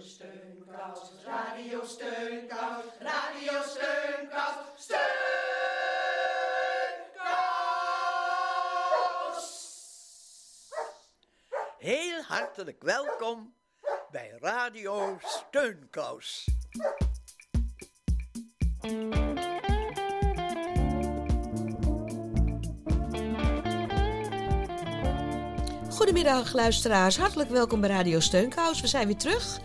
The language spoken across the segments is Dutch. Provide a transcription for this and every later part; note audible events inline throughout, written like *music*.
Steunkous, Radio Steunkous, Radio Steunkous, Steunkous. Heel hartelijk welkom bij Radio Steunkous. Goedemiddag luisteraars, hartelijk welkom bij Radio Steunkous. We zijn weer terug.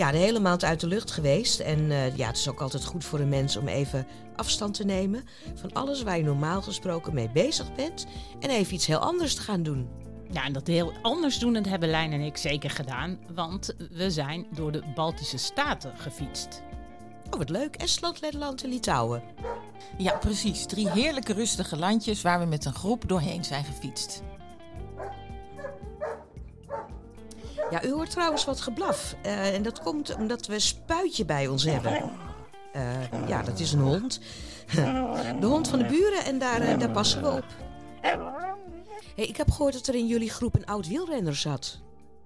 Ja, de hele maand uit de lucht geweest. En eh, ja, het is ook altijd goed voor een mens om even afstand te nemen van alles waar je normaal gesproken mee bezig bent. En even iets heel anders te gaan doen. Ja, en dat heel anders doen, dat hebben Lijn en ik zeker gedaan. Want we zijn door de Baltische Staten gefietst. Oh, wat leuk. Estland, Letland en Litouwen. Ja, precies. Drie heerlijke rustige landjes waar we met een groep doorheen zijn gefietst. Ja, u hoort trouwens wat geblaf. Eh, en dat komt omdat we Spuitje bij ons hebben. Eh, ja, dat is een hond. De hond van de buren en daar, eh, daar passen we op. Hey, ik heb gehoord dat er in jullie groep een oud wielrenner zat.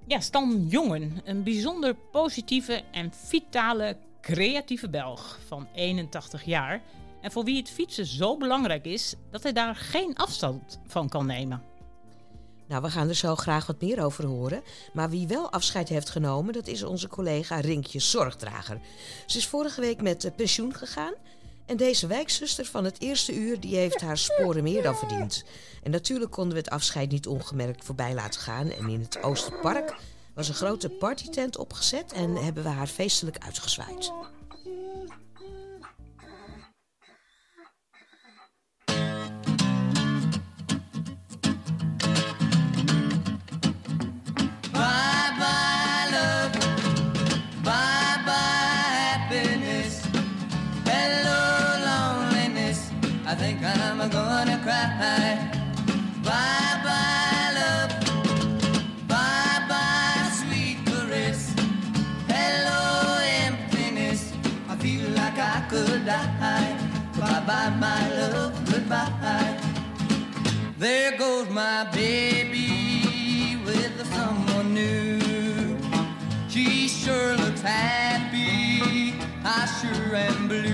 Ja, Stan Jongen, een bijzonder positieve en vitale, creatieve Belg van 81 jaar. En voor wie het fietsen zo belangrijk is dat hij daar geen afstand van kan nemen. Nou, we gaan er zo graag wat meer over horen. Maar wie wel afscheid heeft genomen, dat is onze collega Rinkje Zorgdrager. Ze is vorige week met eh, pensioen gegaan. En deze wijkzuster van het eerste uur, die heeft haar sporen meer dan verdiend. En natuurlijk konden we het afscheid niet ongemerkt voorbij laten gaan. En in het Oosterpark was een grote partytent opgezet en hebben we haar feestelijk uitgezwaaid. There goes my baby with someone new. She sure looks happy, I sure am blue.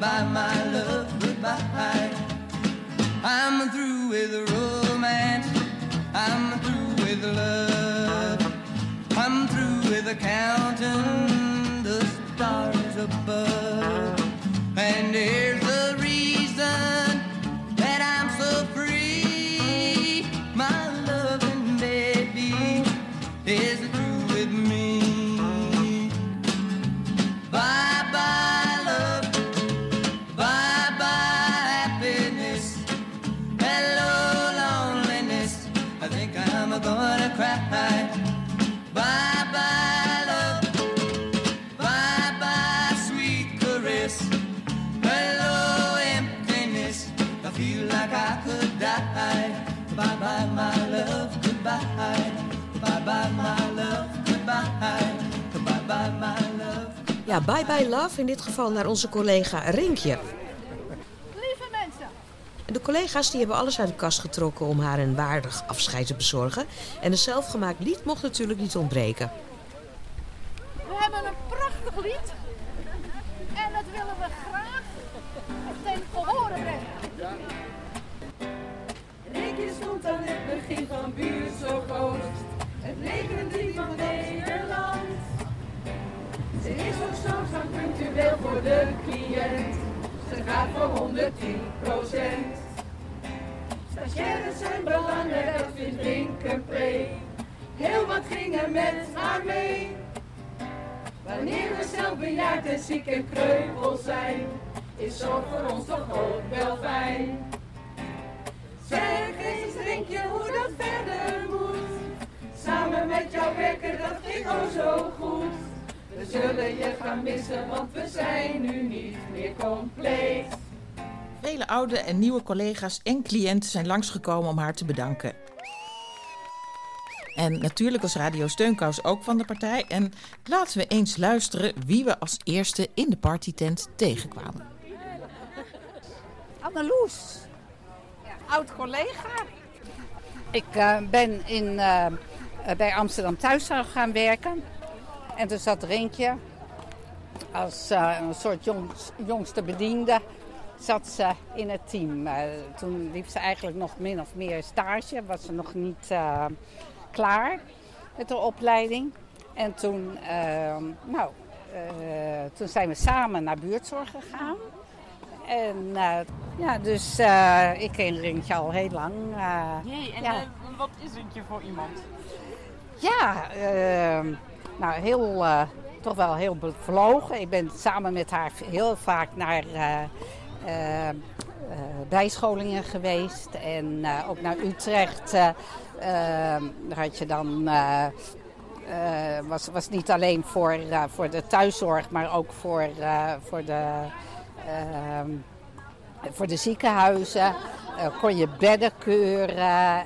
Bye my love. Goodbye. I'm through with romance. I'm through with love. I'm through with counting the stars above. And Ja, bye bye love, in dit geval naar onze collega Rinkje. Lieve mensen, En De collega's die hebben alles uit de kast getrokken om haar een waardig afscheid te bezorgen. En een zelfgemaakt lied mocht natuurlijk niet ontbreken. Meer compleet. Vele oude en nieuwe collega's en cliënten zijn langsgekomen om haar te bedanken. En natuurlijk was Radio Steunkous ook van de partij. En laten we eens luisteren wie we als eerste in de partytent tegenkwamen. Anneloes, oud collega. Ik eh, ben in, eh, bij Amsterdam Thuiszorg gaan werken. En toen zat Rinkje als eh, een soort jongs- jongste bediende zat ze in het team. Eh, toen liep ze eigenlijk nog min of meer stage. Was ze nog niet eh, klaar met de opleiding. En toen, eh, nou, toen zijn we samen naar buurtzorg gegaan. En ja, dus ik ken Rinkje al heel lang. eh, en ja. wat is het voor iemand? Ja, ehm, nou heel, toch wel heel bevlogen. Ik ben samen met haar heel vaak naar eh, eh, eh, bijscholingen geweest. En ook naar Utrecht. had je dan... was, was niet alleen voor, voor de thuiszorg, maar ook voor, voor de... voor de ziekenhuizen kon je bedden keuren.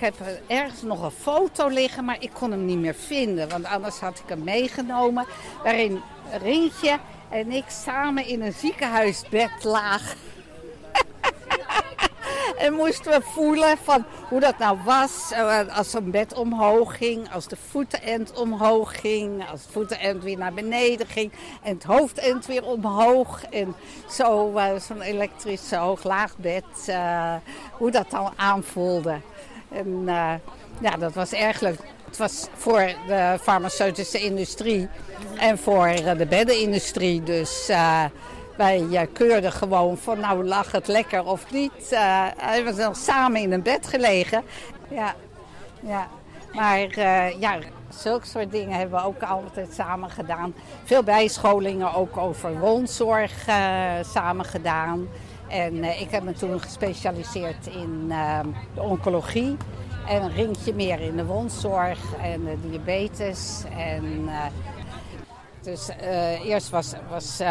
Ik heb ergens nog een foto liggen, maar ik kon hem niet meer vinden. Want anders had ik hem meegenomen. Waarin Rientje en ik samen in een ziekenhuisbed lagen. *laughs* En moesten we voelen van hoe dat nou was. eh, Als zo'n bed omhoog ging, als de voetenend omhoog ging, als het voetenend weer naar beneden ging en het hoofdend weer omhoog. En zo eh, zo'n elektrisch hoog-laag eh, hoe dat dan aanvoelde. En eh, ja, dat was erg. Het was voor de farmaceutische industrie en voor eh, de beddenindustrie. Dus eh, wij keurden gewoon van nou lag het lekker of niet. We hebben dan samen in een bed gelegen. Ja, ja. Maar ja, zulke soort dingen hebben we ook altijd samen gedaan. Veel bijscholingen ook over woonzorg eh, samen gedaan. En eh, ik heb me toen gespecialiseerd in eh, de oncologie. En een ringje meer in de woonzorg en de diabetes. En, eh, dus eh, eerst was, was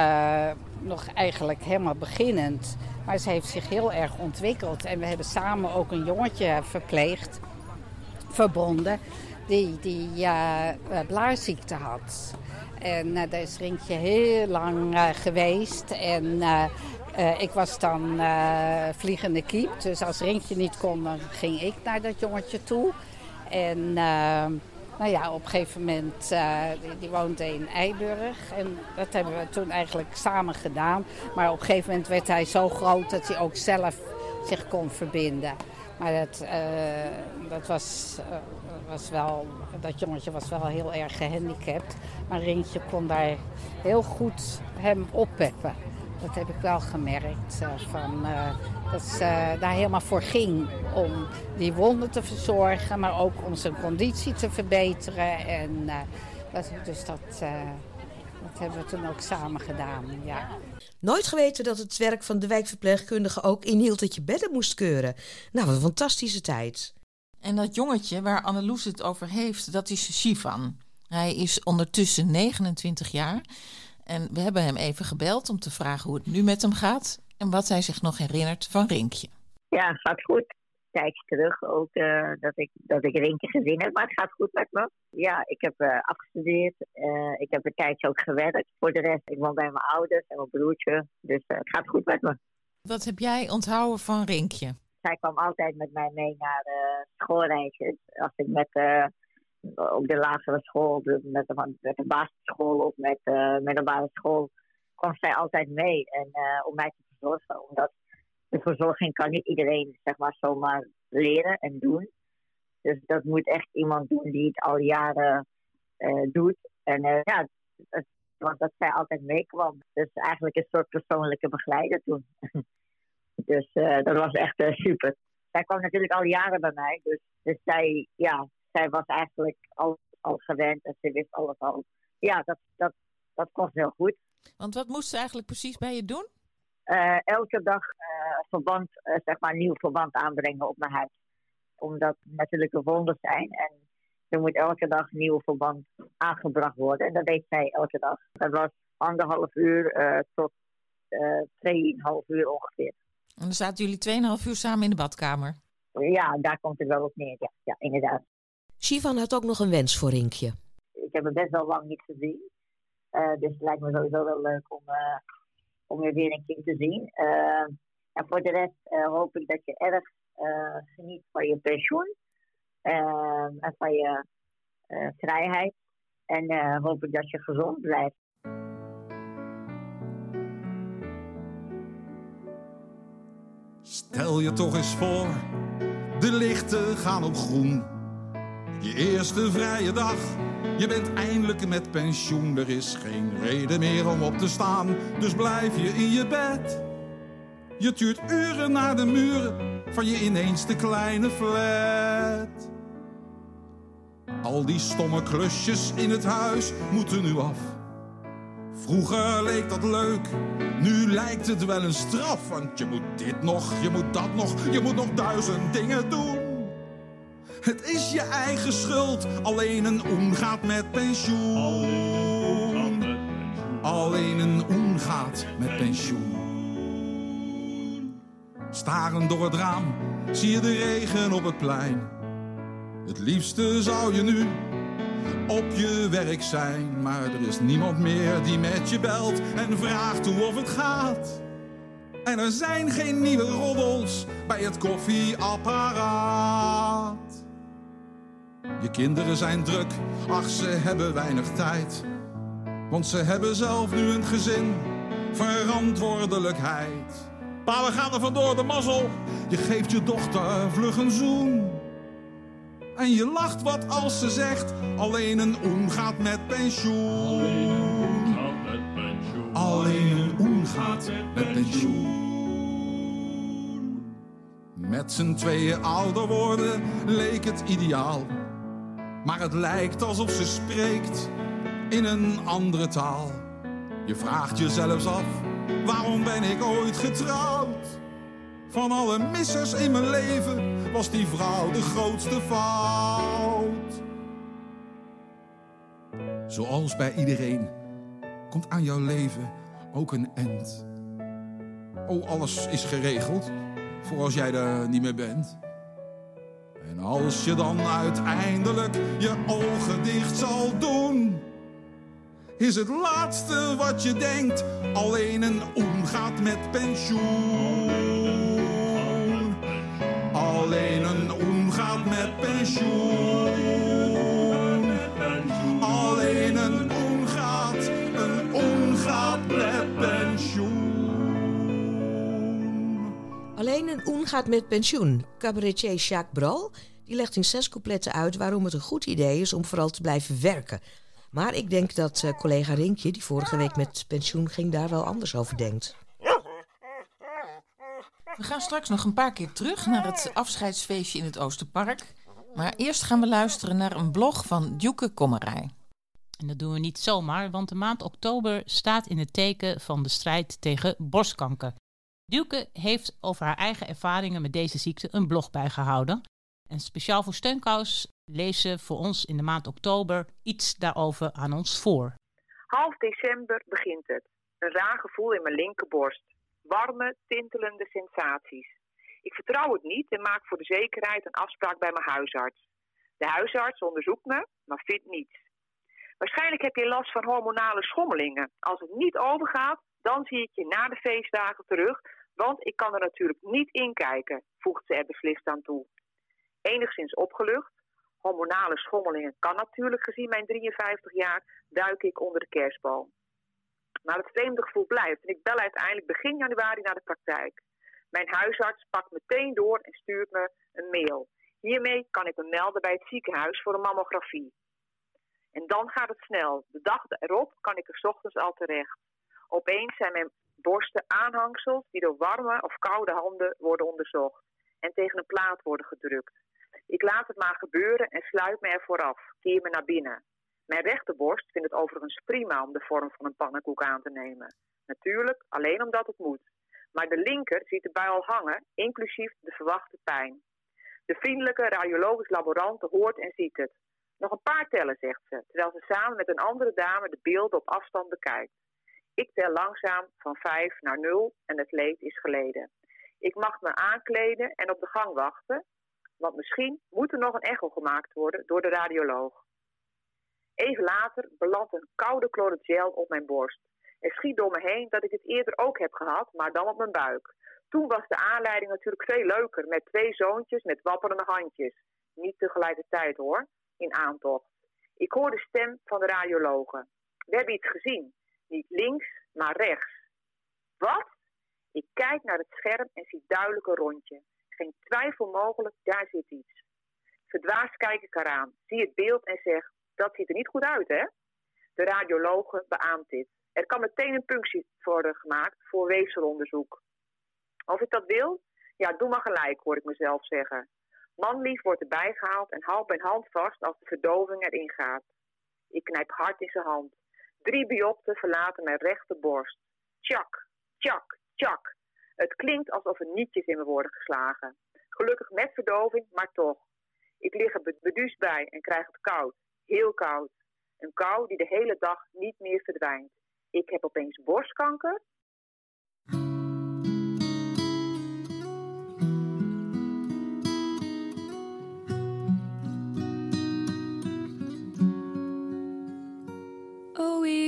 nog eigenlijk helemaal beginnend. Maar ze heeft zich heel erg ontwikkeld. En we hebben samen ook een jongetje verpleegd, verbonden, die, die blaarziekte had. En daar is Rinkje heel lang geweest. En eh, ik was dan eh, vliegende kiep. Dus als Rinkje niet kon, dan ging ik naar dat jongetje toe. En eh, nou ja, op een gegeven moment, die, die woonde in Eiburg. En dat hebben we toen eigenlijk samen gedaan. Maar op een gegeven moment werd hij zo groot dat hij ook zelf zich kon verbinden. Maar dat, dat was, was wel, dat jongetje was wel heel erg gehandicapt. Maar Rintje kon daar heel goed hem oppeppen. Dat heb ik wel gemerkt. eh, van, eh, dat ze eh, daar helemaal voor ging om die wonden te verzorgen, maar ook om zijn conditie te verbeteren. En eh, dat, dus dat, eh, dat hebben we toen ook samen gedaan. Ja. Nooit geweten dat het werk van de wijkverpleegkundige ook inhield dat je bedden moest keuren. Nou, wat een fantastische tijd. En dat jongetje waar Anneloes het over heeft, dat is Sivan. Hij is ondertussen 29 jaar. En we hebben hem even gebeld om te vragen hoe het nu met hem gaat. En wat hij zich nog herinnert van Rinkje. Ja, het gaat goed. Tijdje terug ook eh, dat, ik, dat ik Rinkje gezien heb, maar het gaat goed met me. Ja, ik heb eh, afgestudeerd. Eh, ik heb een tijdje ook gewerkt. Voor de rest, ik woon bij mijn ouders en mijn broertje. Dus het gaat goed met me. Wat heb jij onthouden van Rinkje? Zij kwam altijd met mij mee naar schoolreisjes. Als ik met, op de lagere school, de, met, de, met de basisschool of met, uh, middelbare school, kwam zij altijd mee. En om mij te verzorgen, omdat de verzorging kan niet iedereen zeg maar zomaar leren en doen. Dus dat moet echt iemand doen die het al jaren doet. En ja, het, want dat zij altijd meekwam. Dus eigenlijk een soort persoonlijke begeleider toen. *laughs* dus dat was echt super. Zij kwam natuurlijk al jaren bij mij. Dus, dus zij, ja, zij was eigenlijk al, al gewend en ze wist alles al. Ja, dat, dat, dat kon heel goed. Want wat moest ze eigenlijk precies bij je doen? Uh, elke dag uh, verband, uh, zeg maar, nieuw verband aanbrengen op mijn huid. Omdat natuurlijk er wonden zijn. En Er moet elke dag een nieuwe verband aangebracht worden. En dat deed zij elke dag. Dat was anderhalf uur eh, tot eh tweeënhalf uur ongeveer. En dan zaten jullie 2,5 uur samen in de badkamer. Ja, daar komt het wel op neer. Ja, ja inderdaad. Sivan had ook nog een wens voor Rinkje. Ik heb er best wel lang niet gezien. Eh, dus het lijkt me sowieso wel leuk om, eh, om je weer een keer te zien. Eh, en voor de rest eh, hoop ik dat je erg eh, geniet van je pensioen. en van je eh, vrijheid. En eh, hoop ik dat je gezond blijft. Stel je toch eens voor, de lichten gaan op groen. Je eerste vrije dag, je bent eindelijk met pensioen. Er is geen reden meer om op te staan, dus blijf je in je bed. Je tuurt uren naar de muren van je ineens te kleine flat. Al die stomme klusjes in het huis moeten nu af. Vroeger leek dat leuk, nu lijkt het wel een straf. Want je moet dit nog, je moet dat nog, je moet nog duizend dingen doen. Het is je eigen schuld, alleen een oen gaat met pensioen. Alleen een oen gaat met pensioen. Starend door het raam zie je de regen op het plein. Het liefste zou je nu op je werk zijn. Maar er is niemand meer die met je belt en vraagt hoe of het gaat. En er zijn geen nieuwe roddels bij het koffieapparaat. Je kinderen zijn druk, ach ze hebben weinig tijd. Want ze hebben zelf nu een gezin, verantwoordelijkheid. Pa, we gaan er vandoor, de mazzel. Je geeft je dochter vlug een zoen. En je lacht wat als ze zegt, alleen een oen gaat met pensioen. Alleen een oen gaat met pensioen. Met z'n tweeën ouder worden leek het ideaal. Maar het lijkt alsof ze spreekt in een andere taal. Je vraagt je zelfs af, waarom ben ik ooit getrouwd? Van alle missers in mijn leven was die vrouw de grootste fout. Zoals bij iedereen komt aan jouw leven ook een end. Oh, alles is geregeld voor als jij er niet meer bent. En als je dan uiteindelijk je ogen dicht zal doen, is het laatste wat je denkt alleen een omgaat met pensioen. Alleen een omgaat met pensioen. Alleen een oen gaat met pensioen. Cabaretier Jacques Bral die legt in zes coupletten uit waarom het een goed idee is om vooral te blijven werken. Maar ik denk dat eh, collega Rinkje, die vorige week met pensioen ging, daar wel anders over denkt. We gaan straks nog een paar keer terug naar het afscheidsfeestje in het Oosterpark. Maar eerst gaan we luisteren naar een blog van Djoeke Kommerij. En dat doen we niet zomaar, want de maand oktober staat in het teken van de strijd tegen borstkanker. Duke heeft over haar eigen ervaringen met deze ziekte een blog bijgehouden. En speciaal voor Steunkous leest ze voor ons in de maand oktober iets daarover aan ons voor. Half december begint het. Een raar gevoel in mijn linkerborst. Warme, tintelende sensaties. Ik vertrouw het niet en maak voor de zekerheid een afspraak bij mijn huisarts. De huisarts onderzoekt me, maar vindt niets. Waarschijnlijk heb je last van hormonale schommelingen. Als het niet overgaat, dan zie ik je na de feestdagen terug, want ik kan er natuurlijk niet in kijken, voegt ze er beslist aan toe. Enigszins opgelucht, hormonale schommelingen kan natuurlijk gezien mijn 53 jaar, duik ik onder de kerstboom. Maar het vreemde gevoel blijft en ik bel uiteindelijk begin januari naar de praktijk. Mijn huisarts pakt meteen door en stuurt me een mail. Hiermee kan ik me melden bij het ziekenhuis voor een mammografie. En dan gaat het snel. De dag erop kan ik er ochtends al terecht. Opeens zijn mijn borsten aanhangsels die door warme of koude handen worden onderzocht en tegen een plaat worden gedrukt. Ik laat het maar gebeuren en sluit me ervoor af, keer me naar binnen. Mijn rechterborst vindt het overigens prima om de vorm van een pannenkoek aan te nemen. Natuurlijk, alleen omdat het moet. Maar de linker ziet erbij al hangen, inclusief de verwachte pijn. De vriendelijke radiologisch laborant hoort en ziet het. Nog een paar tellen, zegt ze, terwijl ze samen met een andere dame de beelden op afstand bekijkt. Ik tel langzaam van vijf naar nul en het leed is geleden. Ik mag me aankleden en op de gang wachten, want misschien moet er nog een echo gemaakt worden door de radioloog. Even later belandt een koude chlorogel op mijn borst. Er schiet door me heen dat ik het eerder ook heb gehad, maar dan op mijn buik. Toen was de aanleiding natuurlijk veel leuker, met twee zoontjes met wapperende handjes. Niet tegelijkertijd hoor, in aantocht. Ik hoor de stem van de radiologen. We hebben iets gezien. Niet links, maar rechts. Wat? Ik kijk naar het scherm en zie duidelijk een rondje. Geen twijfel mogelijk, daar zit iets. Verdwaasd kijk ik eraan, zie het beeld en zeg: Dat ziet er niet goed uit, hè? De radiologe beaamt dit. Er kan meteen een punctie worden gemaakt voor weefselonderzoek. Of ik dat wil? Ja, doe maar gelijk, hoor ik mezelf zeggen. Manlief wordt erbij gehaald en houdt mijn hand vast als de verdoving erin gaat. Ik knijp hard in zijn hand. Drie biopten verlaten mijn rechterborst. Tjak, tjak, tjak. Het klinkt alsof er nietjes in me worden geslagen. Gelukkig met verdoving, maar toch. Ik lig er beduusd bij en krijg het koud. Heel koud. Een kou die de hele dag niet meer verdwijnt. Ik heb opeens borstkanker.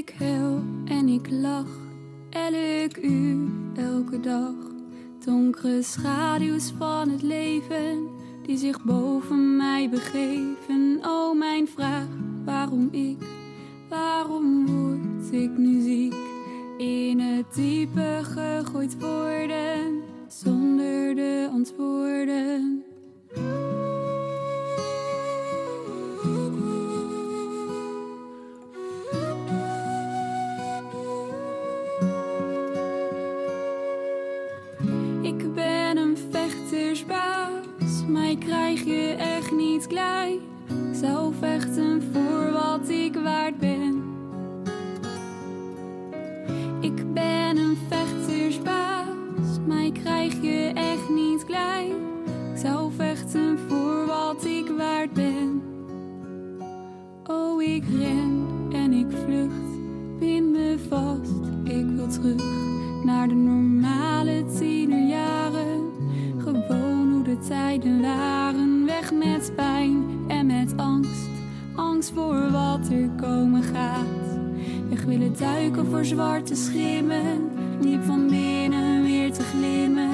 Ik huil en ik lach, elk uur, elke dag. Donkere schaduws van het leven die zich boven mij begeven. Oh, mijn vraag, waarom ik, waarom word ik nu ziek? In het diepe gegooid worden, zonder de antwoorden. Mij krijg je echt niet klein. Zou vechten voor wat ik waard ben. Ik ben een vechtersbaas, mij krijg je echt niet klein. Zou vechten voor wat ik waard ben. Oh, ik ren en ik vlucht, pin me vast, ik wil terug naar de Voor wat er komen gaat. Weg willen duiken voor zwarte schimmen, diep van binnen weer te glimmen.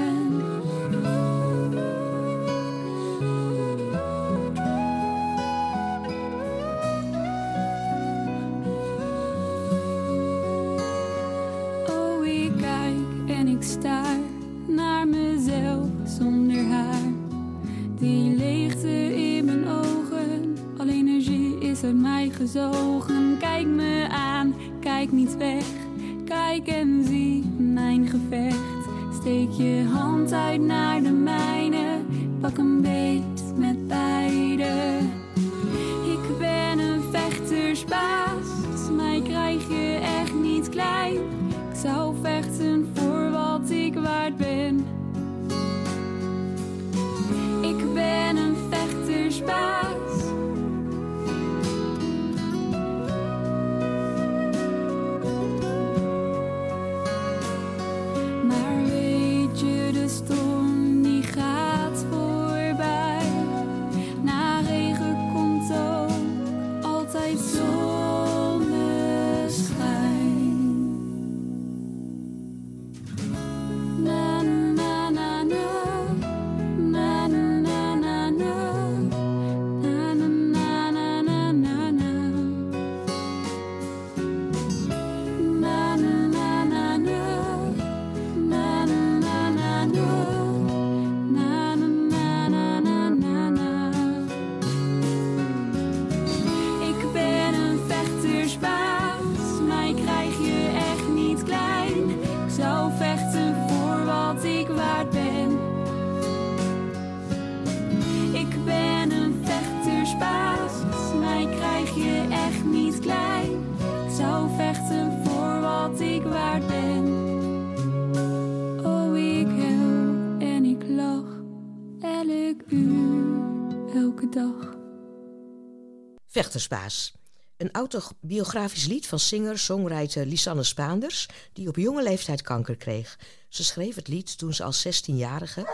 Kijk me aan, kijk niet weg, kijk en zie mijn gevecht. Steek je hand uit naar de Vechtersbaas. Een autobiografisch lied van singer-songwriter Lisanne Spaanders... die op jonge leeftijd kanker kreeg. Ze schreef het lied toen ze als 16-jarige...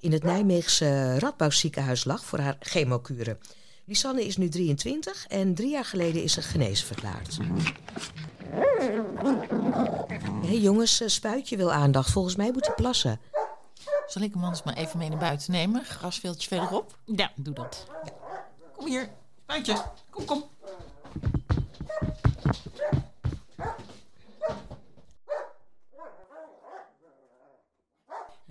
in het Nijmeegse Radbouwziekenhuis lag voor haar chemokuren. Lisanne is nu 23 en drie jaar geleden is ze genezen verklaard. Hé hey jongens, eh, Spuitje wil aandacht. Volgens mij moet hij plassen. Zal ik hem anders maar even mee naar buiten nemen? Grasveldje verderop. Ja, doe dat. Kom hier, Spuitje. Kom, kom.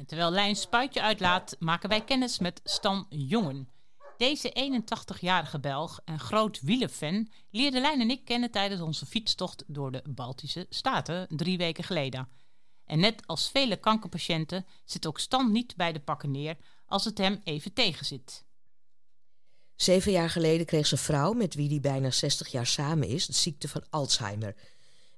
Terwijl Lijn spuitje uitlaat, maken wij kennis met Stan Jongen. Deze 81-jarige Belg en groot wielerfan leerde Lijn en ik kennen tijdens onze fietstocht door de Baltische Staten drie weken geleden. En net als vele kankerpatiënten zit ook Stan niet bij de pakken neer als het hem even tegenzit. Zeven jaar geleden kreeg zijn vrouw, met wie hij bijna 60 jaar samen is, de ziekte van Alzheimer.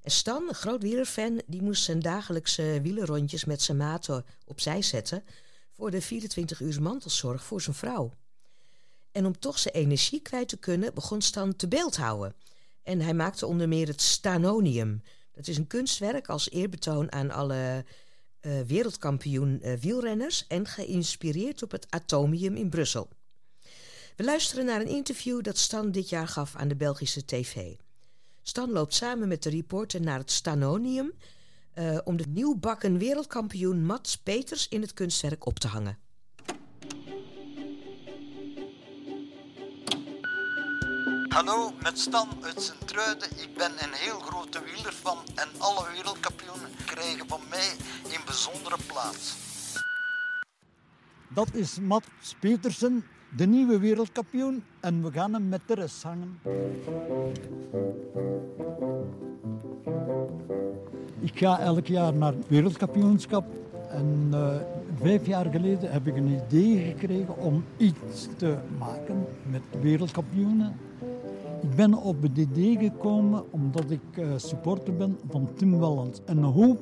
En Stan, een groot wielerfan, die moest zijn dagelijkse wielerrondjes met zijn maten opzij zetten voor de 24 uur mantelzorg voor zijn vrouw. En om toch zijn energie kwijt te kunnen, begon Stan te beeldhouden. En hij maakte onder meer het Stanonium. Dat is een kunstwerk als eerbetoon aan alle uh, wereldkampioen uh, wielrenners en geïnspireerd op het Atomium in Brussel. We luisteren naar een interview dat Stan dit jaar gaf aan de Belgische tv. Stan loopt samen met de reporter naar het Stanonium uh, om de nieuwbakken wereldkampioen Mats Peters in het kunstwerk op te hangen. Hallo, met Stan uit Sint-Truiden. Ik ben een heel grote wielerfan en alle wereldkampioenen krijgen van mij een bijzondere plaats. Dat is Mats Petersen, de nieuwe wereldkampioen. En we gaan hem met de rest hangen. Ik ga elk jaar naar het wereldkampioenschap. En uh, vijf jaar geleden heb ik een idee gekregen om iets te maken met wereldkampioenen. Ik ben op het idee gekomen omdat ik uh, supporter ben van Tim Wellens. En hoop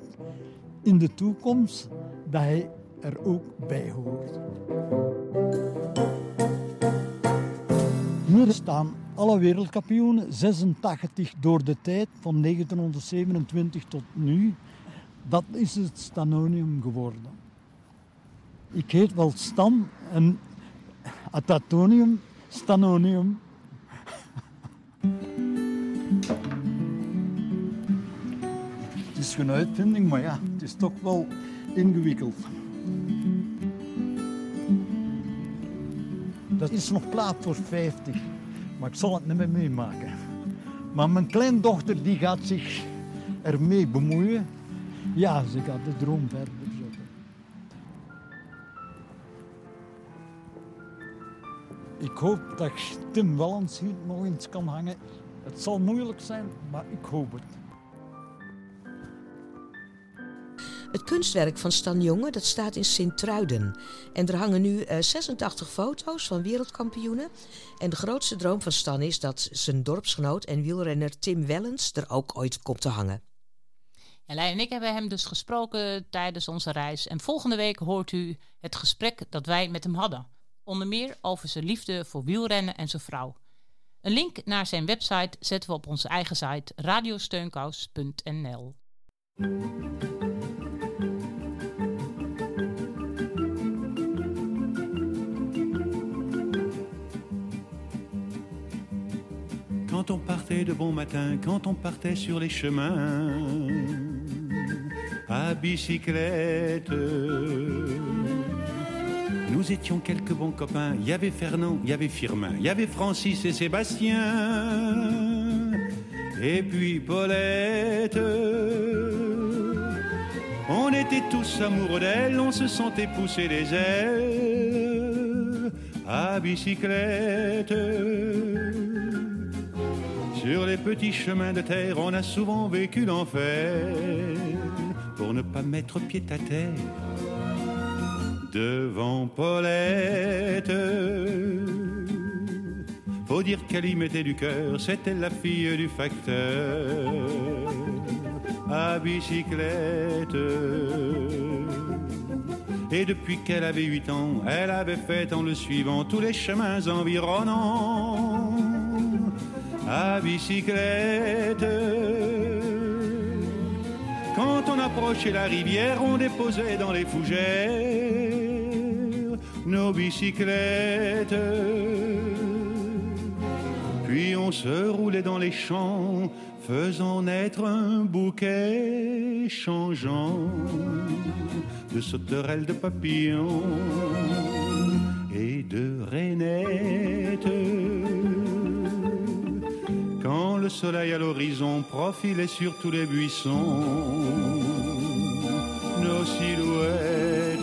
in de toekomst dat hij er ook bij hoort. Hier staan alle wereldkampioenen, 86 door de tijd, van 1927 tot nu. Dat is het Stanonium geworden. Ik heet wel Stan en het Atonium, Stanonium. Het is geen uitvinding, maar ja, het is toch wel ingewikkeld. Dat is nog plaat voor 50, maar ik zal het niet meer meemaken. Maar mijn kleindochter die gaat zich ermee bemoeien. Ja, ze gaat de droom verder. Ik hoop dat Tim Wellens hier nog eens kan hangen. Het zal moeilijk zijn, maar ik hoop het. Kunstwerk van Stan Jonge dat staat in Sint-Truiden. En er hangen nu uh, 86 foto's van wereldkampioenen. En de grootste droom van Stan is dat zijn dorpsgenoot en wielrenner Tim Wellens er ook ooit komt te hangen. En en ik hebben hem dus gesproken tijdens onze reis. En volgende week hoort u het gesprek dat wij met hem hadden. Onder meer over zijn liefde voor wielrennen en zijn vrouw. Een link naar zijn website zetten we op onze eigen site radiosteunkous.nl. Quand on partait de bon matin, quand on partait sur les chemins à bicyclette. Nous étions quelques bons copains. Il y avait Fernand, il y avait Firmin, il y avait Francis et Sébastien. Et puis Paulette. On était tous amoureux d'elle, on se sentait pousser les ailes à bicyclette. Sur les petits chemins de terre, on a souvent vécu l'enfer pour ne pas mettre pied à terre devant Paulette. Faut dire qu'elle y mettait du cœur, c'était la fille du facteur à bicyclette. Et depuis qu'elle avait huit ans, elle avait fait en le suivant tous les chemins environnants à bicyclette. Quand on approchait la rivière, on déposait dans les fougères nos bicyclettes. Puis on se roulait dans les champs, faisant naître un bouquet changeant de sauterelles, de papillons et de rainettes. Le soleil à l'horizon profilait sur tous les buissons, nos silhouettes.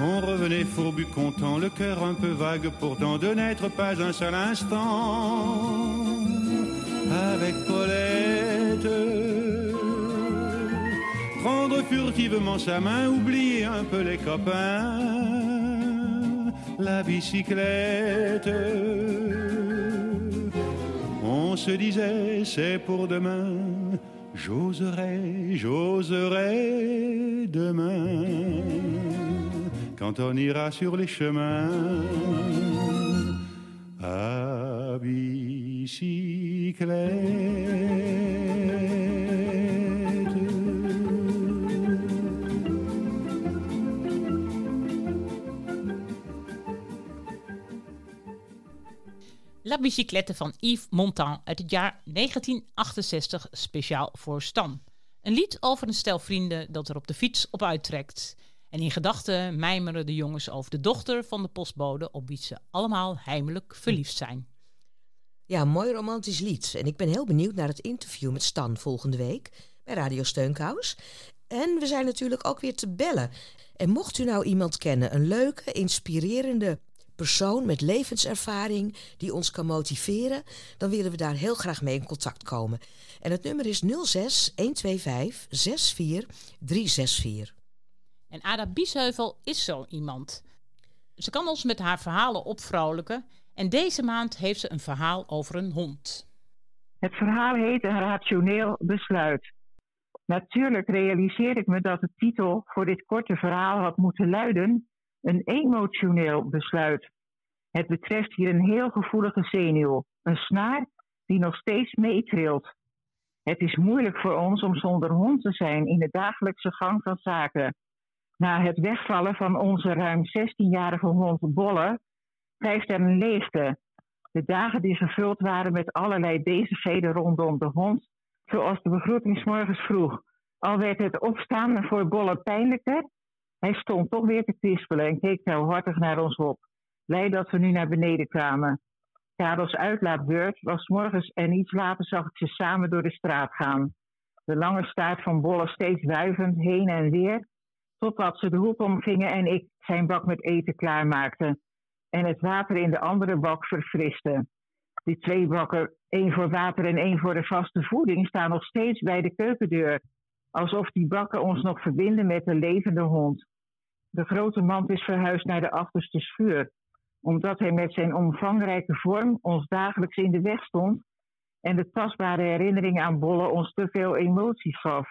On revenait fourbu content, le cœur un peu vague pourtant de n'être pas un seul instant avec Paulette. Prendre furtivement sa main, oublier un peu les copains, la bicyclette. Se disait c'est pour demain, j'oserai, j'oserai demain quand on ira sur les chemins à bicyclette. La Bicyclette van Yves Montand uit het jaar 1968 speciaal voor Stan. Een lied over een stel vrienden dat er op de fiets op uittrekt. En in gedachten mijmeren de jongens over de dochter van de postbode op wie ze allemaal heimelijk verliefd zijn. Ja, mooi romantisch lied. En ik ben heel benieuwd naar het interview met Stan volgende week bij Radio Steunkous. En we zijn natuurlijk ook weer te bellen. En mocht u nou iemand kennen, een leuke, inspirerende persoon met levenservaring die ons kan motiveren, dan willen we daar heel graag mee in contact komen. En het nummer is 06 125 64 364. En Ada Biesheuvel is zo iemand. Ze kan ons met haar verhalen opvrouwelijken. En deze maand heeft ze een verhaal over een hond. Het verhaal heet Een rationeel besluit. Natuurlijk realiseer ik me dat de titel voor dit korte verhaal had moeten luiden: Een emotioneel besluit. Het betreft hier een heel gevoelige zenuw, een snaar die nog steeds meetrilt. Het is moeilijk voor ons om zonder hond te zijn in de dagelijkse gang van zaken. Na het wegvallen van onze ruim 16-jarige hond Bolle blijft er een. De dagen die gevuld waren met allerlei bezigheden rondom de hond, zoals de begroeting 's morgens vroeg. Al werd het opstaan voor Bolle pijnlijker, hij stond toch weer te kwispelen en keek telhartig naar ons op. Blij dat we nu naar beneden kwamen. Karels uitlaatbeurt was morgens en iets later zag ik ze samen door de straat gaan. De lange staart van Bolle steeds wuivend heen en weer, totdat ze de hoek omgingen en ik zijn bak met eten klaarmaakte en het water in de andere bak verfriste. Die twee bakken, één voor water en één voor de vaste voeding, staan nog steeds bij de keukendeur, alsof die bakken ons nog verbinden met de levende hond. De grote mand is verhuisd naar de achterste schuur, omdat hij met zijn omvangrijke vorm ons dagelijks in de weg stond en de tastbare herinnering aan Bolle ons te veel emoties gaf.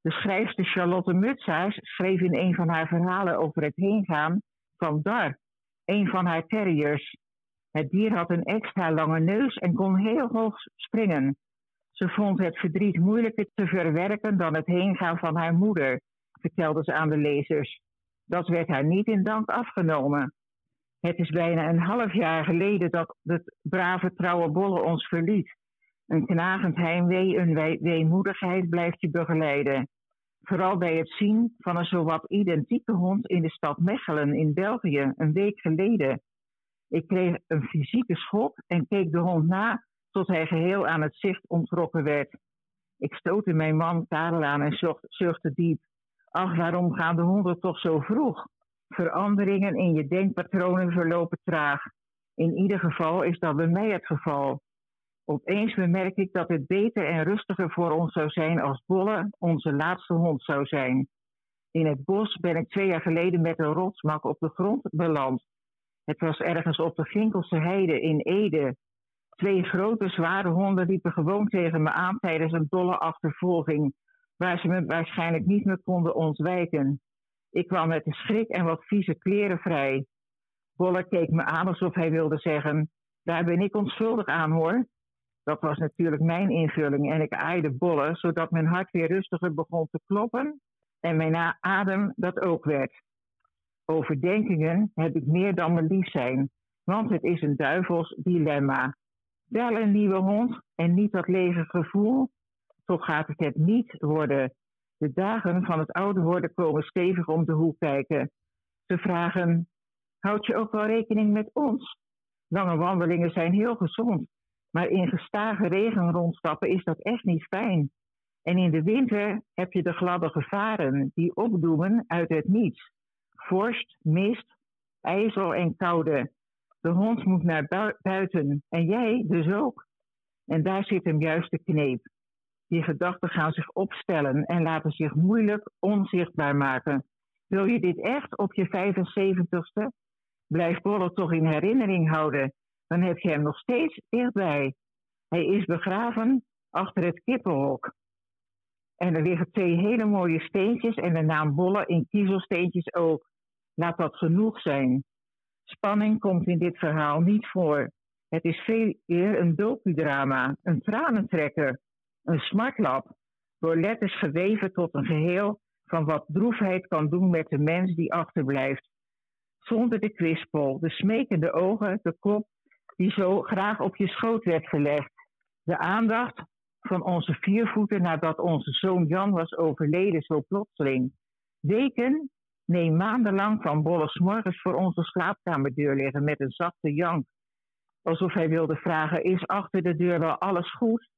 De schrijfster Charlotte Mutsaars schreef in een van haar verhalen over het heengaan van Dar, een van haar terriers. Het dier had een extra lange neus en kon heel hoog springen. Ze vond het verdriet moeilijker te verwerken dan het heengaan van haar moeder, vertelde ze aan de lezers. Dat werd haar niet in dank afgenomen. Het is bijna een half jaar geleden dat het brave trouwe Bolle ons verliet. Een knagend heimwee, een wee- weemoedigheid blijft je begeleiden. Vooral bij het zien van een zowat identieke hond in de stad Mechelen in België een week geleden. Ik kreeg een fysieke schok en keek de hond na tot hij geheel aan het zicht ontrokken werd. Ik stootte mijn man Karel aan en zucht- zuchtte diep. Ach, waarom gaan de honden toch zo vroeg? Veranderingen in je denkpatronen verlopen traag. In ieder geval is dat bij mij het geval. Opeens bemerk ik dat het beter en rustiger voor ons zou zijn als Bolle onze laatste hond zou zijn. In het bos ben ik twee jaar geleden met een rotsmak op de grond beland. Het was ergens op de Ginkelse heide in Ede. Twee grote zware honden liepen gewoon tegen me aan tijdens een dolle achtervolging, waar ze me waarschijnlijk niet meer konden ontwijken. Ik kwam met een schrik en wat vieze kleren vrij. Bolle keek me aan alsof hij wilde zeggen: Daar ben ik onschuldig aan hoor. Dat was natuurlijk mijn invulling en ik aaide bollen, zodat mijn hart weer rustiger begon te kloppen en mijn adem dat ook werd. Overdenkingen heb ik meer dan mijn lief zijn, want het is een duivels dilemma. Wel een nieuwe hond en niet dat lege gevoel, toch gaat het het niet worden. De dagen van het ouder worden komen stevig om de hoek kijken. Ze vragen: Houd je ook wel rekening met ons? Lange wandelingen zijn heel gezond, maar in gestage regen rondstappen is dat echt niet fijn. En in de winter heb je de gladde gevaren die opdoemen uit het niets. Vorst, mist, ijzel en koude. De hond moet naar bui- buiten en jij dus ook. En daar zit hem juist de kneep. Die gedachten gaan zich opstellen en laten zich moeilijk onzichtbaar maken. Wil je dit echt op je 75ste? Blijf Bolle toch in herinnering houden. Dan heb je hem nog steeds dichtbij. Hij is begraven achter het kippenhok. En er liggen twee hele mooie steentjes en de naam Bolle in kiezelsteentjes ook. Laat dat genoeg zijn. Spanning komt in dit verhaal niet voor. Het is veel eer een docudrama, een tranentrekker, een smartlap, door letters geweven tot een geheel van wat droefheid kan doen met de mens die achterblijft. Zonder de kwispel, de smekende ogen, de kop die zo graag op je schoot werd gelegd. De aandacht van onze viervoeten nadat onze zoon Jan was overleden zo plotseling. Weken, nee maandenlang van Bolle 's morgens voor onze slaapkamerdeur liggen met een zachte jank. Alsof hij wilde vragen, is achter de deur wel alles goed?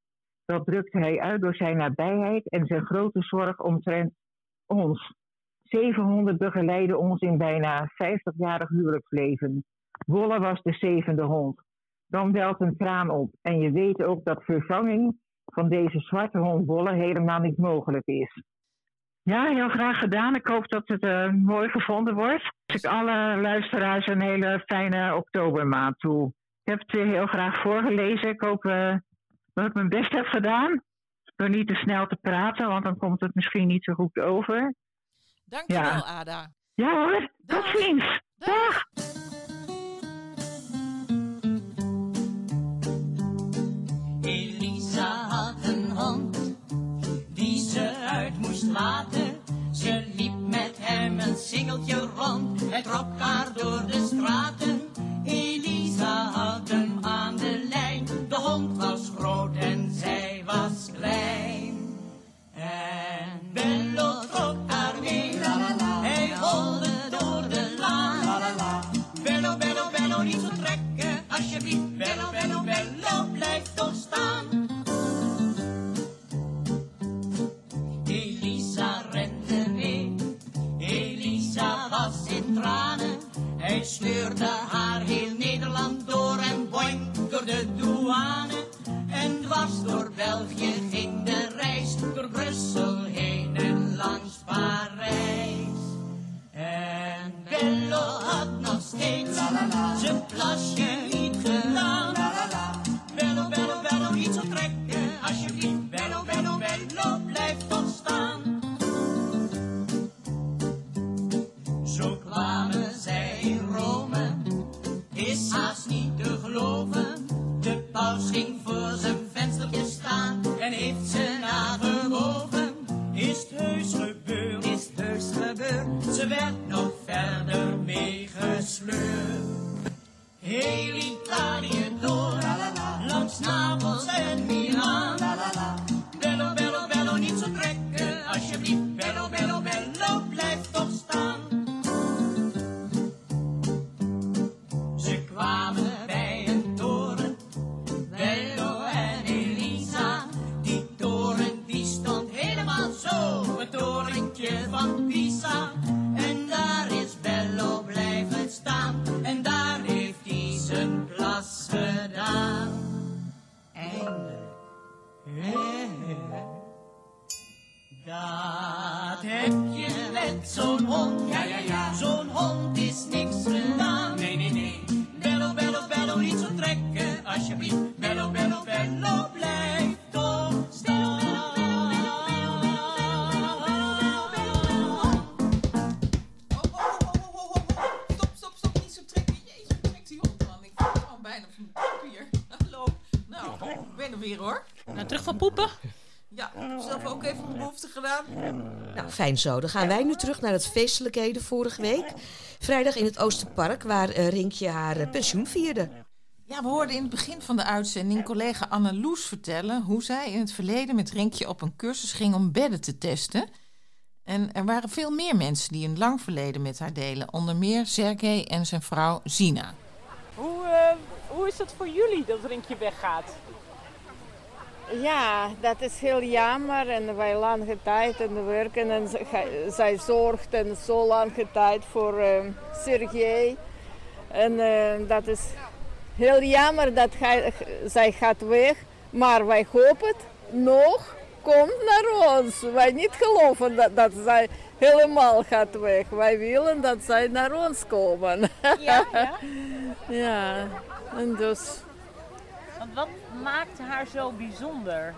Dat drukte hij uit door zijn nabijheid en zijn grote zorg omtrent ons. 700 begeleiden ons in bijna 50-jarig huwelijksleven. Bolle was de zevende hond. Dan welt een traan op. En je weet ook dat vervanging van deze zwarte hond Bolle helemaal niet mogelijk is. Ja, heel graag gedaan. Ik hoop dat het eh, mooi gevonden wordt. Ik alle luisteraars een hele fijne oktobermaand toe. Ik heb het heel graag voorgelezen. Ik hoop eh, dat ik mijn best heb gedaan. Door niet te snel te praten, want dan komt het misschien niet zo goed over. Dankjewel, Ja. Ada. Ja hoor, tot ziens. Dag. Elisa had een hond die ze uit moest laten. Ze liep met hem een singeltje rond, hij trok haar door de straten. Elisa had Poepen? Ja, ik heb zelf ook even mijn behoefte gedaan. Nou, fijn zo. Dan gaan wij nu terug naar het feestelijkheden vorige week. Vrijdag in het Oosterpark, waar eh, Rinkje haar eh, pensioen vierde. Ja, we hoorden in het begin van de uitzending collega Anne Loes vertellen hoe zij in het verleden met Rinkje op een cursus ging om bedden te testen. En er waren veel meer mensen die een lang verleden met haar delen, onder meer Sergej en zijn vrouw Zina. Hoe, eh, hoe is het voor jullie dat Rinkje weggaat? Ja, dat is heel jammer. En wij lange tijd en werken en zij zorgt en zo lange tijd voor uh, Sergej. En uh, dat is heel jammer dat hij, zij gaat weg. Maar wij hopen het nog komt naar ons. Wij niet geloven dat, dat zij helemaal gaat weg. Wij willen dat zij naar ons komen. Ja, ja. *laughs* ja, en dus... Want wat maakt haar zo bijzonder?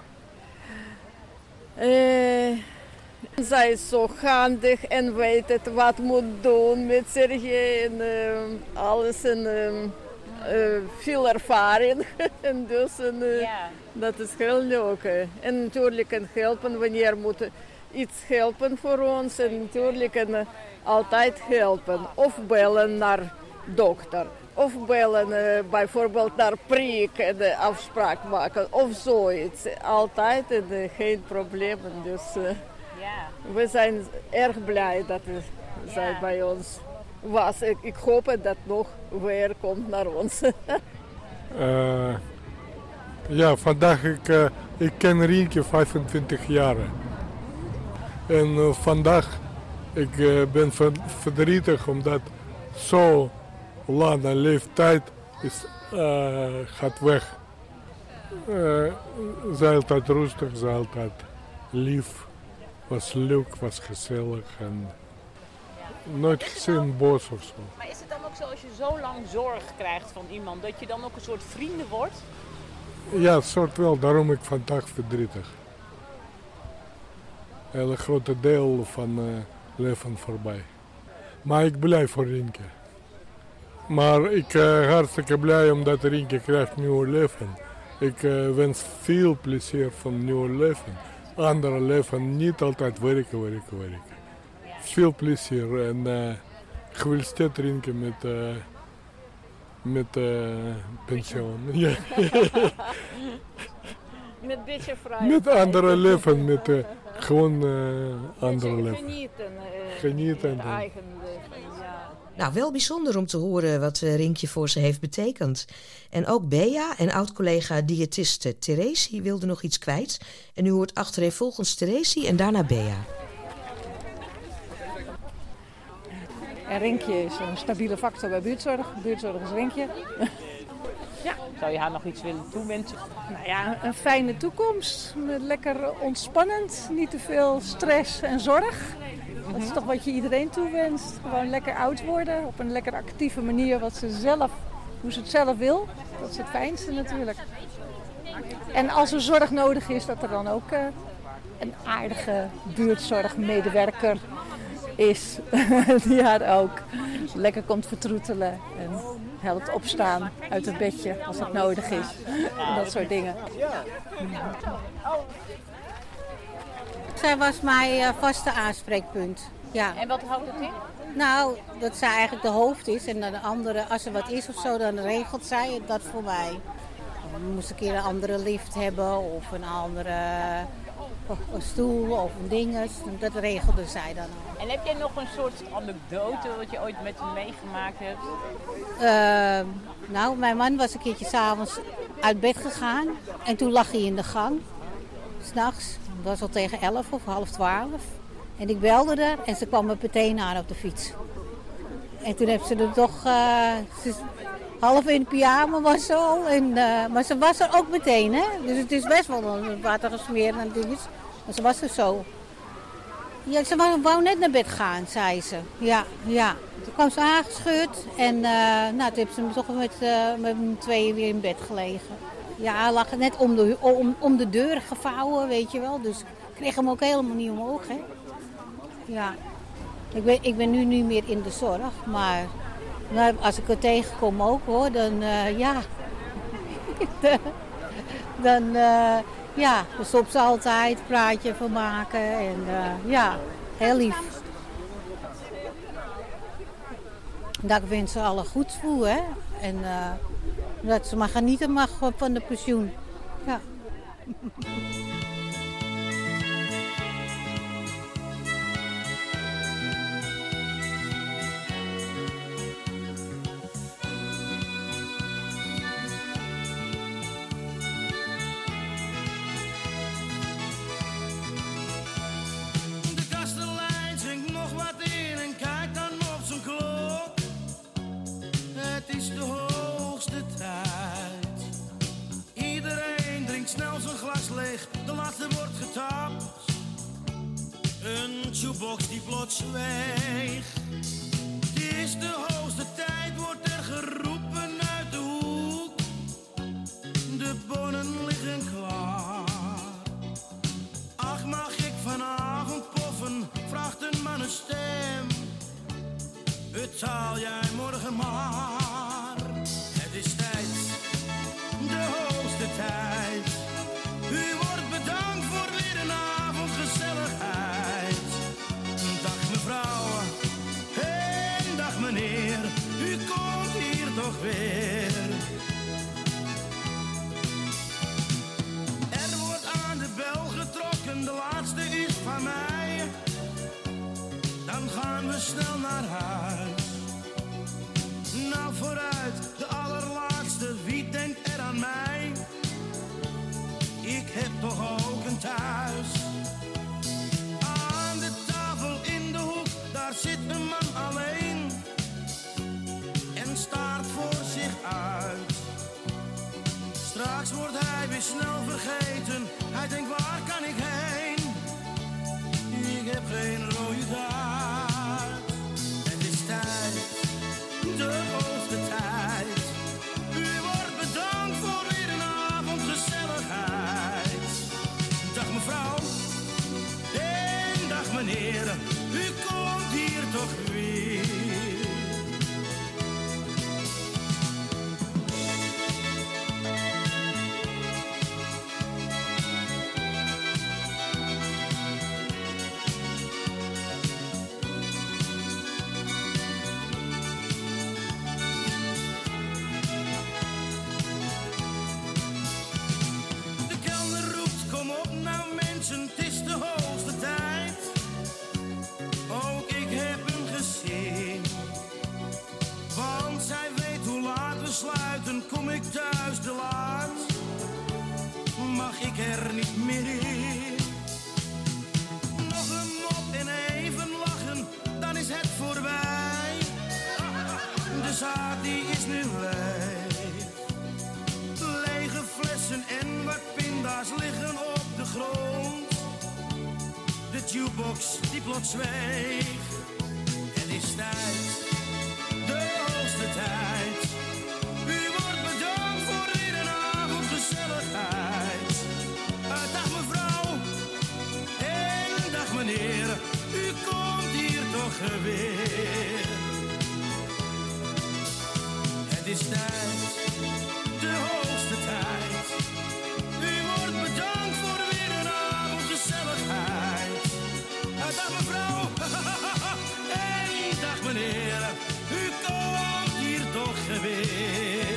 Uh, zij is zo handig en weet het wat moet doen met Sergej en uh, alles. En uh, veel ervaring. *laughs* en dus en, dat is heel leuk. En natuurlijk en helpen wanneer moet iets helpen voor ons. En natuurlijk en, altijd helpen. Of bellen naar dokter. Of bellen uh, bijvoorbeeld naar prik en de afspraak maken of zoiets. Altijd en uh, geen problemen. Dus ja. we zijn erg blij dat ja. zij bij ons was. Ik, ik hoop dat nog weer komt naar ons. *laughs* ja, vandaag ik, ik ken Rienke 25 jaar. En vandaag ik ben verdrietig omdat zo lange leeftijd is, uh, gaat weg. Uh, zij altijd rustig, zij altijd lief. Was leuk, was gezellig en nooit gezien boos of zo. Maar is het dan ook zo als je zo lang zorg krijgt van iemand, dat je dan ook een soort vrienden wordt? Ja, soort wel. Daarom ik vandaag verdrietig. Een hele grote deel van uh, leven voorbij. Maar ik blij voor Rinke. Maar ik ben uh, hartstikke blij omdat Rinke krijgt nieuw leven. Ik uh, wens veel plezier van nieuw leven. Andere leven, niet altijd werken, werken, werken. Veel plezier en uh, gefeliciteerd Rinke met, met pensioen. *laughs* Ja. met beetje vrij. Met andere leven, met gewoon andere leven. Genieten. Genieten. eigen. Nou, wel bijzonder om te horen wat uh, Rinkje voor ze heeft betekend. En ook Bea en oud-collega diëtiste Therese wilde nog iets kwijt. En u hoort achtereenvolgens Therese en daarna Bea. En Rinkje is een stabiele factor bij buurtzorg. Buurtzorg is Rinkje. *laughs* ja. Zou je haar nog iets willen toewensen? Nou ja, een fijne toekomst. Lekker ontspannend. Niet te veel stress en zorg. Dat is toch wat je iedereen toewenst. Gewoon lekker oud worden op een lekker actieve manier, wat ze zelf, hoe ze het zelf wil. Dat is het fijnste natuurlijk. En als er zorg nodig is, dat er dan ook uh, een aardige buurtzorgmedewerker is. *laughs* die haar ook lekker komt vertroetelen en helpt opstaan uit het bedje als dat nodig is. En *laughs* dat soort dingen. Zij was mijn uh, vaste aanspreekpunt. Ja. En wat houdt het in? Nou, dat zij eigenlijk de hoofd is en dan de andere, als er wat is of zo, dan regelt zij dat voor mij. We moesten een keer een andere lift hebben of een andere een stoel of een dinges. Dat regelde zij dan al. En heb jij nog een soort anekdote wat je ooit met hem meegemaakt hebt? Uh, nou, mijn man was een keertje s'avonds uit bed gegaan en toen lag hij in de gang. S'nachts, dat was al tegen 11 of half 12. En ik belde er en ze kwam me meteen aan op de fiets. En toen heeft ze er toch, ze half in pyjama was ze al. En, uh, maar ze was er ook meteen, hè. Dus het is best wel een water gesmeerd en dingetjes. Maar ze was er zo. Ja, ze wou, net naar bed gaan, zei ze. Ja, ja. Toen kwam ze aangescheurd en uh, nou, toen heeft ze me toch met, met z'n tweeën weer in bed gelegen. Ja, lag net om de, om, om de deur gevouwen, weet je wel. Dus ik kreeg hem ook helemaal niet omhoog, hè. Ja. Ik ben, ik ben nu niet meer in de zorg, maar nou, als ik er tegenkom ook hoor, dan uh, *laughs* ja. dan ja, dan stopt ze altijd, praatje van maken. En uh, ja, heel lief. Dat ik ze alle goed voel, hè. En dat ze maar genieten mag van de pensioen. Ja. Die is nu leeg. Lege flessen en wat pinda's liggen op de grond. De jukebox die plots zweeg. Het is tijd, de hoogste tijd. U wordt bedankt voor een avond gezelligheid. Dag mevrouw en dag meneer. U komt hier toch weer. Is tijd de hoogste tijd. U wordt bedankt voor weer een avond gezelligheid. Dag mevrouw *laughs* en dag meneer. U komt hier toch weer.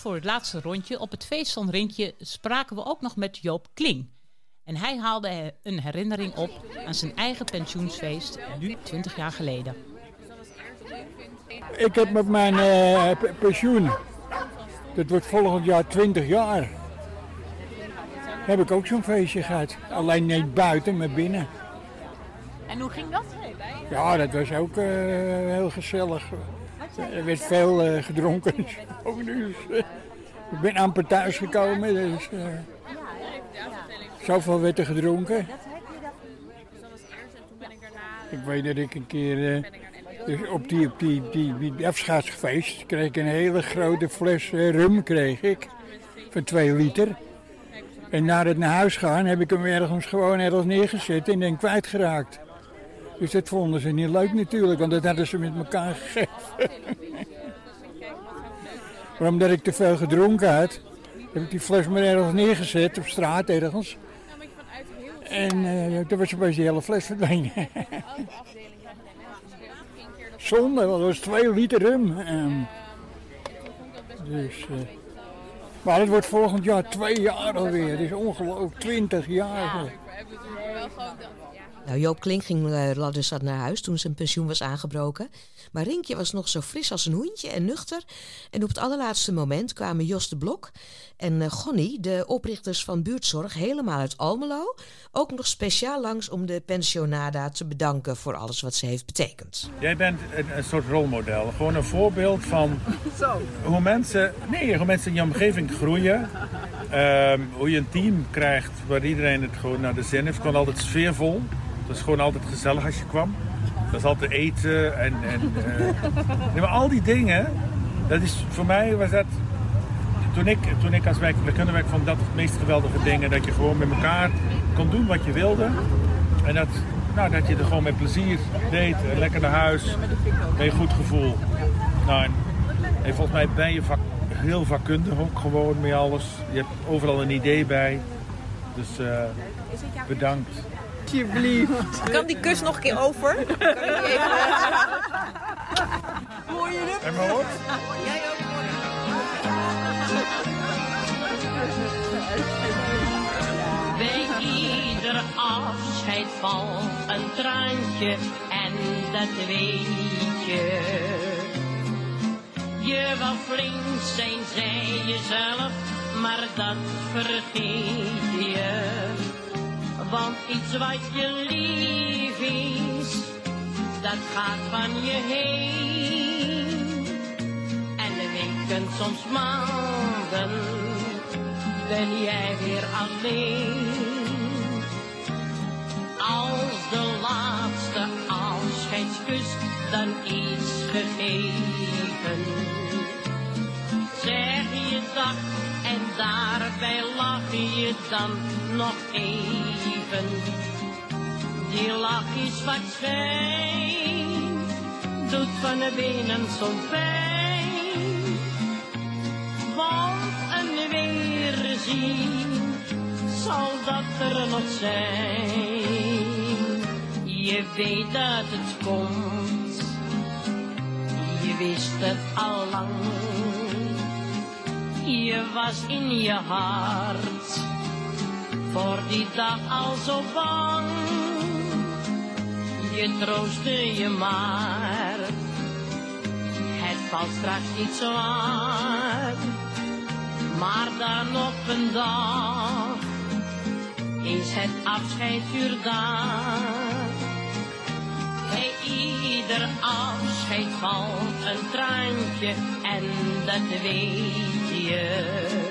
Voor het laatste rondje op het feest van Rinkje spraken we ook nog met Joop Kling. En hij haalde een herinnering op aan zijn eigen pensioensfeest, nu 20 jaar geleden. Ik heb met mijn eh, pe- pensioen, dat wordt volgend jaar 20 jaar, heb ik ook zo'n feestje gehad. Alleen niet buiten, maar binnen. En hoe ging dat? Ja, dat was ook eh, heel gezellig. Er werd veel eh, gedronken. *laughs* Ook dus, *laughs* eh, Ik ben amper thuis gekomen, dus uh, zoveel werd er gedronken. Ik weet dat ik een keer dus op die, op die, die, afscheidsfeest kreeg ik een hele grote fles rum kreeg ik, van 2 liter. En na het naar huis gaan heb ik hem ergens gewoon ergens neergezet en ben kwijtgeraakt. Dus dat vonden ze niet leuk natuurlijk, want dat hadden ze met elkaar gegeven. maar omdat ik te veel gedronken had, heb ik die fles maar ergens neergezet, op straat ergens. En uh, toen was opeens die hele fles verdwenen. *laughs* Zonde, want dat was twee liter rum. Um, dus, uh, maar het wordt volgend jaar twee jaar alweer. Het is ongelooflijk, twintig jaar. Nou, Joop Klink ging uh, ladderzat naar huis toen zijn pensioen was aangebroken. Maar Rinkje was nog zo fris als een hoentje en nuchter. En op het allerlaatste moment kwamen Jos de Blok en uh, Gonnie, de oprichters van buurtzorg, helemaal uit Almelo, ook nog speciaal langs om de pensionada te bedanken voor alles wat ze heeft betekend. Jij bent een, een soort rolmodel, gewoon een voorbeeld van hoe mensen, nee, hoe mensen in je omgeving groeien. Um, hoe je een team krijgt waar iedereen het gewoon naar de zin heeft. Gewoon altijd sfeervol. Het is gewoon altijd gezellig als je kwam. Dat is altijd eten en... en uh... nee, maar al die dingen, dat is voor mij was dat... Toen ik, toen ik als wijkverpleegkundige vond dat het meest geweldige dingen. Dat je gewoon met elkaar kon doen wat je wilde. En dat, nou, dat je er gewoon met plezier deed. En lekker naar huis. Met een goed gevoel. Nou, en, en volgens mij ben je vak, heel vakkundig ook gewoon met alles. Je hebt overal een idee bij. Dus uh, bedankt. Alsjeblieft. *laughs* Kan die kus nog een keer over? Kan die even... Hoor je hem? Hoor. Jij ook Bij ieder afscheid valt een traantje en dat weet je. Je wou flink zijn, zei jezelf, maar dat vergeet je. Want iets wat je lief is, dat gaat van je heen. En de weken, soms maanden, ben jij weer alleen. Als de laatste afscheidskus dan is gegeven, zeg je dag en daarbij lach je dan nog Die lach is wat schijn, doet van de benen zo'n pijn. Want een weerzien zal dat er nog zijn. Je weet dat het komt, je wist het al lang. Je was in je hart voor die dag al zo bang. Je troostte je maar, het valt straks niet zo aan. Maar dan op een dag is het afscheidsuur daar. Bij ieder afscheid valt een traantje en dat weet je.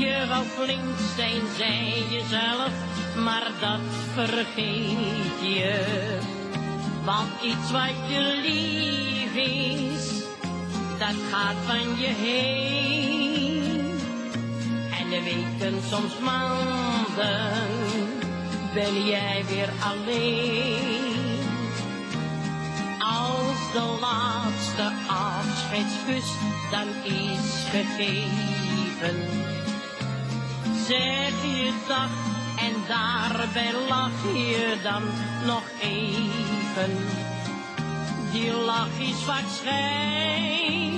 Je wou flink zijn, zei jezelf, maar dat vergeet je. Want iets wat je lief is, dat gaat van je heen. En de weken, soms maanden, ben jij weer alleen. Als de laatste afscheidskus dan is gegeven, zeg je dag en daarbij lach je dan nog even. Die lach is wat schijn,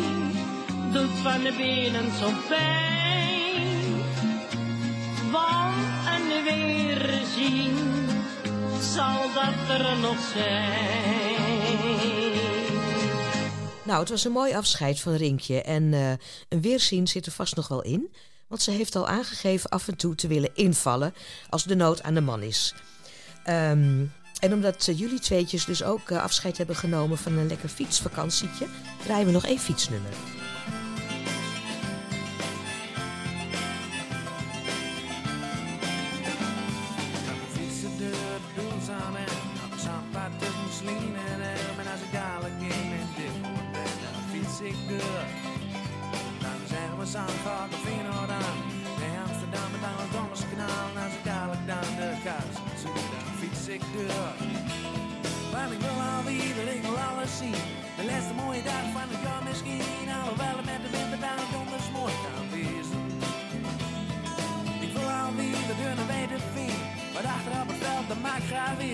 doet van de benen zo pijn. Want een weerzien zal dat er nog zijn. Nou, het was een mooi afscheid van Rinkje. En uh, een weerzien zit er vast nog wel in. Want ze heeft al aangegeven af en toe te willen invallen als de nood aan de man is. Um, en omdat uh, jullie tweetjes dus ook uh, afscheid hebben genomen van een lekker fietsvakantietje, draaien we nog één fietsnummer. Want ik wil alweer, ik wil alles zien. De laatste mooie dag van het jaar misschien. Alhoewel het met de winter dan donders mooi kan wezen. Ik wil alweer de deur naar weten vind. Maar achter op het veld, dat maakt graag weer.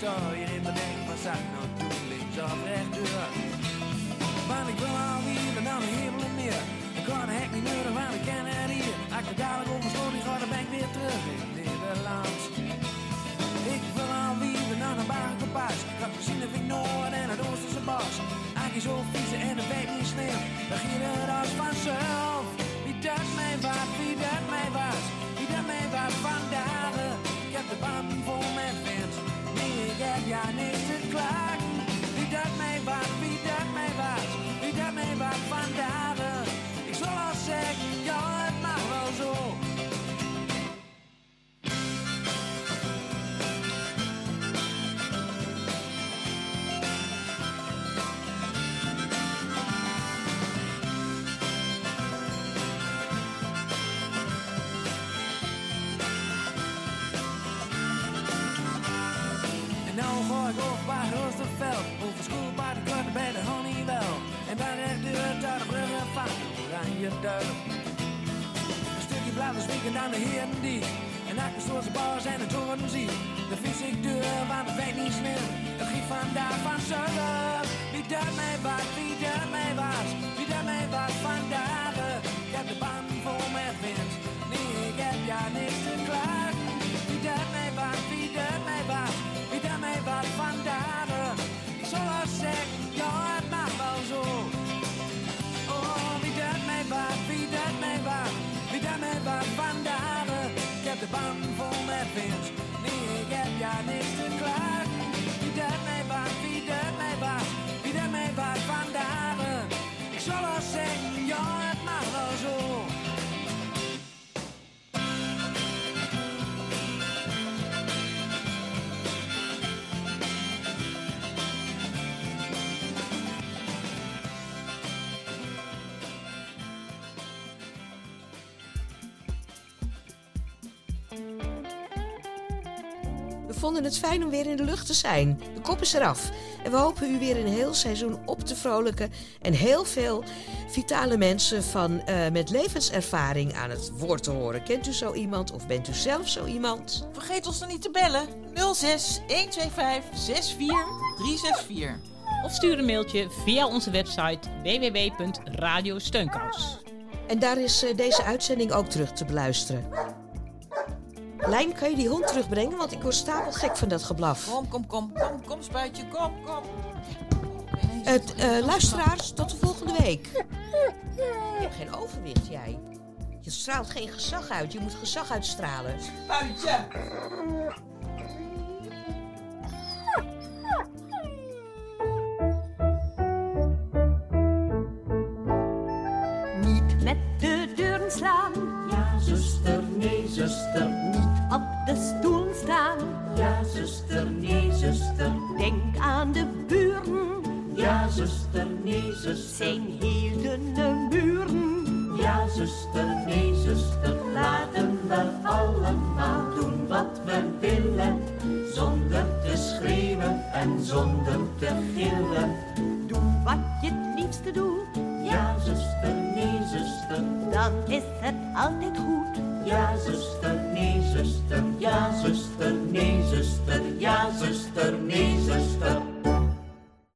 Nieuwkom en ik sta hier in mijn denk, wat zou ik nou doen, bij Roosterveld. Over schoolpaardenkorten bij de Honeywell. En dan recht deur naar de bruggen van de Oranje Duif. Een stukje blauwe spieken aan de heren die. En achter zoals de bars en de toren zie. De ik deur, want het weet niet slim. Het giet vandaag van zullen. Wie dat mij was, wie dat mij was. Vonden het fijn om weer in de lucht te zijn. De kop is eraf. En we hopen u weer een heel seizoen op te vrolijken. En heel veel vitale mensen van, eh, met levenservaring aan het woord te horen. Kent u zo iemand of bent u zelf zo iemand? Vergeet ons dan niet te bellen. 06 125 64 364. Of stuur een mailtje via onze website www.radiosteunkous. En daar is eh, deze uitzending ook terug te beluisteren. Lijn, kan je die hond terugbrengen? Want ik word stapelgek van dat geblaf. Kom, kom, kom, kom, kom, spuitje, kom, kom. Het, eh, luisteraars, tot de volgende week. Je hebt geen overwicht, jij. Je straalt geen gezag uit. Je moet gezag uitstralen. Spuitje. Nee,